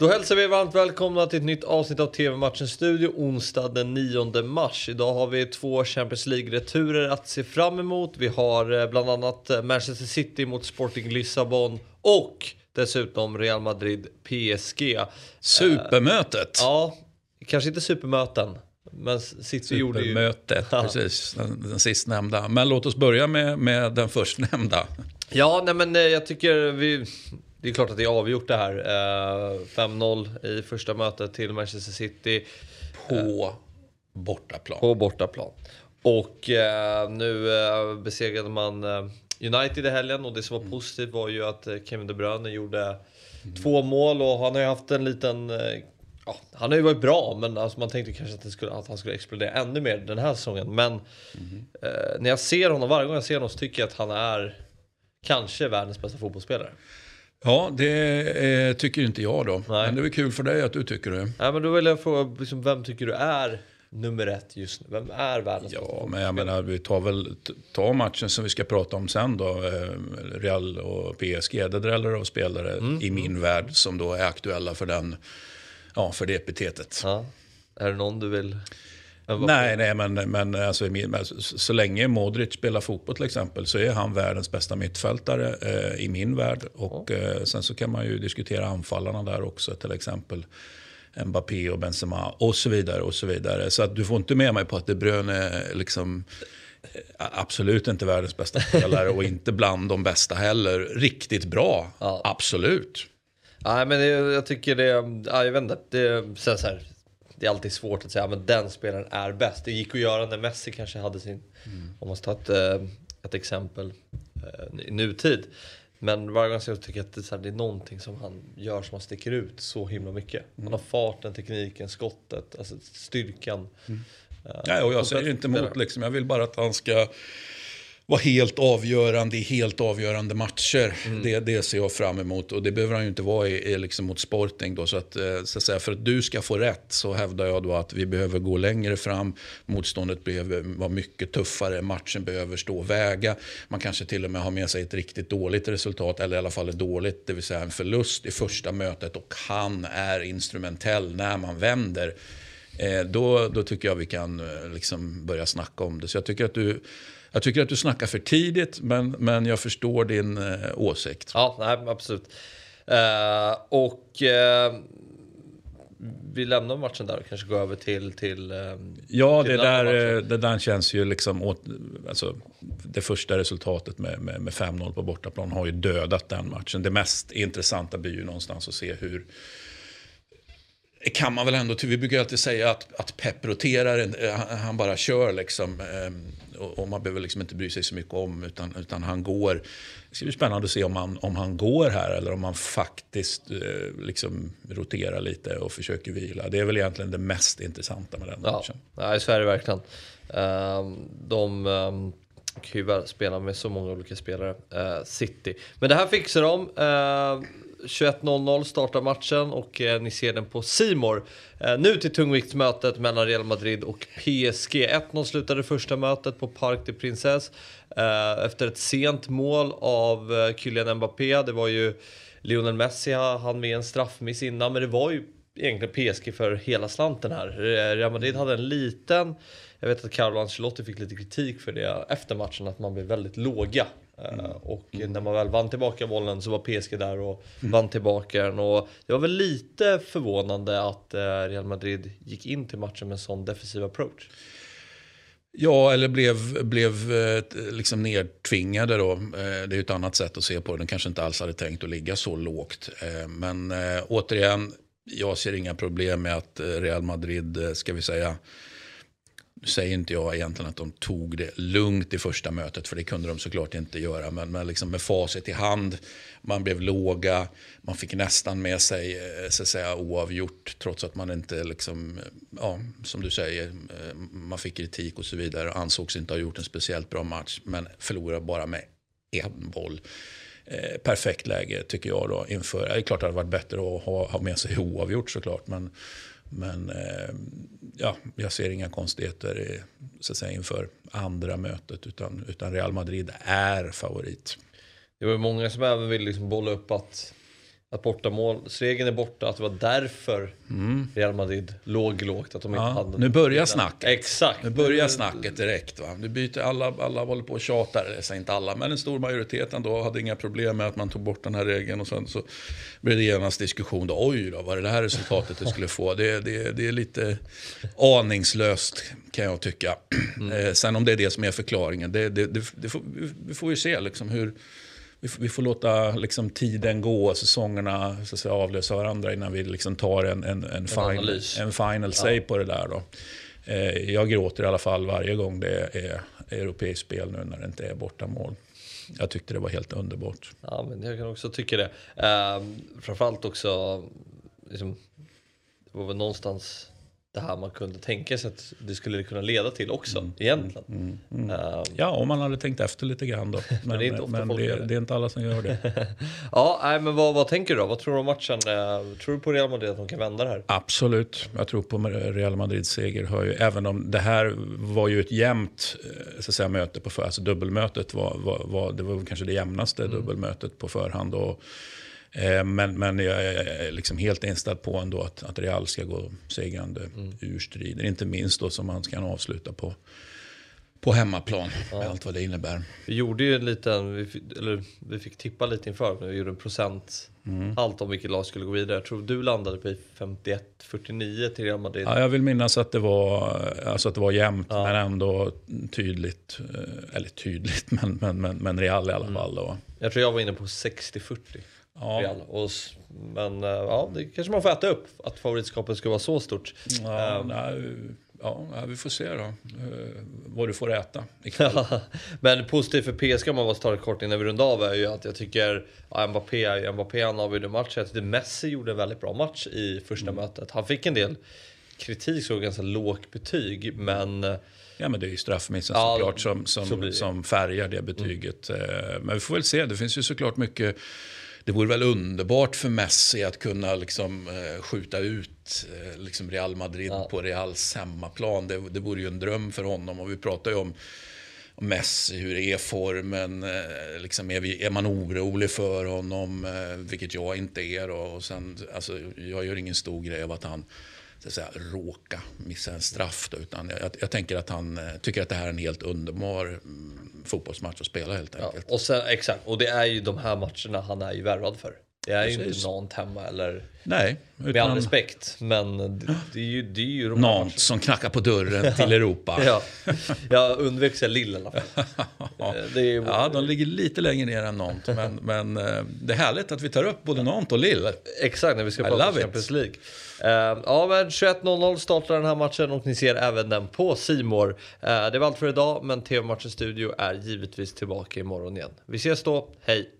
Då hälsar vi varmt välkomna till ett nytt avsnitt av TV-matchen Studio onsdag den 9 mars. Idag har vi två Champions League-returer att se fram emot. Vi har eh, bland annat eh, Manchester City mot Sporting Lissabon och dessutom Real Madrid PSG. Supermötet! Ja, kanske inte supermöten. Men City gjorde ju... Supermötet, precis. Den, den sistnämnda. Men låt oss börja med, med den förstnämnda. Ja, nej men eh, jag tycker vi... Det är klart att det är avgjort det här. Eh, 5-0 i första mötet till Manchester City. På bortaplan. På bortaplan. Och eh, nu eh, besegrade man eh, United i helgen och det som var Mm. positivt var ju att eh, Kevin De Bruyne gjorde två mål och han har ju haft en liten... Eh, ja, han har ju varit bra men alltså, man tänkte kanske att, skulle, att han skulle explodera ännu mer den här säsongen. Men Mm. eh, när jag ser honom, varje gång jag ser honom så tycker jag att han är kanske världens bästa fotbollsspelare. Ja, det eh, tycker inte jag då. Nej. Men det är kul för dig att du tycker det. Ja, men då vill jag fråga, liksom, vem tycker du är nummer ett just nu? Vem är världens bästa Ja, men jag menar, vi tar väl ta matchen som vi ska prata om sen då. Eh, Real och PSG. Det dräller av spelare i min värld som då är aktuella för den, ja, för det epitetet. Ja. Är det någon du vill... Nej, nej men, men alltså, så, länge Modric spelar fotboll till exempel så är han världens bästa mittfältare eh, i min värld. Och eh, sen så kan man ju diskutera anfallarna där också, till exempel Mbappé och Benzema och så vidare. och Så vidare. Så att du får inte med mig på att De Bruyne är liksom eh, absolut inte världens bästa spelare och inte bland de bästa heller. Riktigt bra, Ja. absolut. Nej, men jag tycker det... Ja, jag vet inte. Det, så här, det är alltid svårt att säga men den spelaren är bäst. Det gick att göra när Messi kanske hade sin... Om man ska ta ett, eh, ett exempel eh, i nutid. Men varje gång så tycker jag att det, är så här, det är någonting som han gör som han sticker ut så himla mycket. Han har farten, tekniken, skottet, alltså styrkan. Eh, Nej, och jag säger inte emot, liksom. jag vill bara att han ska vara helt avgörande i helt avgörande matcher. Mm. Det, det ser jag fram emot och det behöver han ju inte vara i, i liksom mot Sporting. Då. Så att, eh, så att säga, för att du ska få rätt så hävdar jag då att vi behöver gå längre fram. Motståndet behöver vara mycket tuffare, matchen behöver stå och väga. Man kanske till och med har med sig ett riktigt dåligt resultat, eller i alla fall ett dåligt, det vill säga en förlust i första mötet och han är instrumentell när man vänder. Eh, då, då tycker jag vi kan eh, liksom börja snacka om det. Så jag tycker att du, jag tycker att du snackar för tidigt, men, men jag förstår din eh, åsikt. Ja, nej, absolut. Eh, och eh, vi lämnar matchen där och kanske går över till... till Ja, till det där, matchen. det där känns ju liksom... Åt, alltså, det första resultatet med, med, med 5-0 på bortaplan har ju dödat den matchen. Det mest intressanta blir ju någonstans att se hur... Kan man väl ändå, vi brukar alltid säga att, att Pep roterar, eh, han- han bara kör liksom. eh, Och, och man behöver liksom inte bry sig så mycket om, utan, utan han går. Det ska bli spännande att se om han, om han går här eller om han faktiskt eh, liksom roterar lite och försöker vila. Det är väl egentligen det mest intressanta med den Ja, matchen. nej, så är det verkligen. Ehm, de um, kan ju spela med så många olika spelare, eh, City. Men det här fixar de. 21.00 startar matchen och eh, ni ser den på Simor. Eh, nu till tungviktsmötet mellan Real Madrid och PSG. 1-0 slutade första mötet på Parc des Princes eh, efter ett sent mål av eh, Kylian Mbappé. Det var ju Lionel Messi, han med en straffmiss innan, men det var ju egentligen PSG för hela slanten här. Eh, Real Madrid hade en liten, jag vet att Carlo Ancelotti fick lite kritik för det efter matchen, att man blev väldigt låga. Mm. Och när man väl vann tillbaka bollen så var PSG där och vann tillbaka den. Och det var väl lite förvånande att eh, Real Madrid gick in till matchen med en sån defensiv approach. Ja, eller blev, blev eh, liksom nedtvingade då. Det är ju ett annat sätt att se på det. Den kanske inte alls hade tänkt att ligga så lågt. Men återigen, jag ser inga problem med att Real Madrid, ska vi säga, nu säger inte jag egentligen att de tog det lugnt i första mötet, för det kunde de såklart inte göra. Men, men liksom med facit i hand, man blev låga, man fick nästan med sig eh, så att säga, oavgjort, trots att man inte, liksom, eh, ja, som du säger, eh, man fick kritik och så vidare. Ansågs inte ha gjort en speciellt bra match, men förlorade bara med en boll. Eh, perfekt läge tycker jag då inför. Det är klart att det hade varit bättre att ha, ha med sig oavgjort såklart. Men, men eh, ja, jag ser inga konstigheter i, så att säga, inför andra mötet. Utan, utan Real Madrid är favorit. Det var många som även ville liksom bolla upp att att bortamålsregeln är borta, att det var därför Real Madrid låg lågt. Att de inte Mm. Ja, hade nu börjar snacket. Exakt. Nu börjar snacket direkt. Va? Nu byter alla, alla håller på och tjatar, säger inte alla, men en stor majoritet ändå hade inga problem med att man tog bort den här regeln. Och sen så blev det genast diskussion. Då, Oj då, vad är det här resultatet det skulle få? Det, det, det är lite aningslöst kan jag tycka. Eh, sen om det är det som är förklaringen, det, det, det, det får, vi- vi får ju se liksom hur vi får, vi får låta liksom tiden gå, säsongerna så att säga, avlösa varandra innan vi liksom tar en, en, en, final, analys. en final say på det där. Då. Eh, jag gråter i alla fall varje gång det är europeiskt spel nu när det inte är bortamål. Jag tyckte det var helt underbart. Ja, men jag kan också tycka det. Um, framförallt också, liksom, det var väl någonstans det här man kunde tänka sig att det skulle kunna leda till också, Mm. egentligen. Ehm, Ja, om man hade tänkt efter lite grann då. Men, det är inte men det, det. är inte alla som gör det. ja, nej, men vad, vad tänker du då? Vad tror du om matchen? Eh, tror du på Real Madrid att de kan vända det här? Absolut, jag tror på Real Madrids seger. Har ju, även om det här var ju ett jämnt eh, så säga, möte på förhand. Alltså dubbelmötet var, var, var, det var kanske det jämnaste dubbelmötet på förhand. Och, men, men jag är liksom helt inställd på ändå att, att Real ska gå segrande ur striden. Inte minst då som man kan avsluta på, på hemmaplan med allt vad det innebär. Vi gjorde ju en liten, vi fick, eller vi fick tippa lite inför, men vi gjorde en procent Mm. allt om vilket lag skulle gå vidare. Jag tror du landade på 51-49 till Real Madrid. Ja, jag vill minnas att det var, alltså att det var jämnt men ändå tydligt. eh, Eller tydligt, men, men, men, men Real i alla fall. Då. Jag tror jag var inne på 60-40. Ja. Real. Och, men eh, ja, det kanske man får äta upp, att favoritskapet ska vara så stort. Ja, nej, ja, vi får se då eh, vad du får äta men positivt för PSG om man bara tar det kort innan vi rundar av är ju att jag tycker ja, Mbappé, Mbappé han avgjorde matchen. Jag tyckte Messi gjorde en väldigt bra match i första mötet. Han fick en del kritik, så ganska lågt betyg, men Ja, men det är ju straffmissen Ja, såklart som, så som, det. som färgar det betyget. Eh, Men vi får väl se, det finns ju såklart mycket det vore väl underbart för Messi att kunna liksom, eh, skjuta ut eh, liksom Real Madrid Ja. på Reals hemmaplan. Det, det vore ju en dröm för honom. Och vi pratar ju om, Messi, hur är formen? Eh, liksom är, vi, är man orolig för honom? Eh, vilket jag inte är. Och, och sen, alltså, jag gör ingen stor grej av att han så att säga, råka missa en straff. Då, utan jag, jag tänker att han eh, tycker att det här är en helt underbar mm, fotbollsmatch att spela helt ja. enkelt. Och sen, exakt, och det är ju de här matcherna han är ju värvad för. Det är ju inte Nant hemma eller Nej, med all utan respekt. Men det, det är ju, det är ju Nantes som knackar på dörren till Europa. Ja, jag undvek säga Lille i alla fall. Ju, Ja, de ligger lite längre ner än Nantes. Men, men eh, det är härligt att vi tar upp både Nantes och Lille. Exakt, när vi ska I prata it. Champions League. Eh, ja, men 21.00 startar den här matchen och ni ser även den på Simor. Uh, det var allt för idag, men TV-matchens studio är givetvis tillbaka imorgon igen. Vi ses då, hej!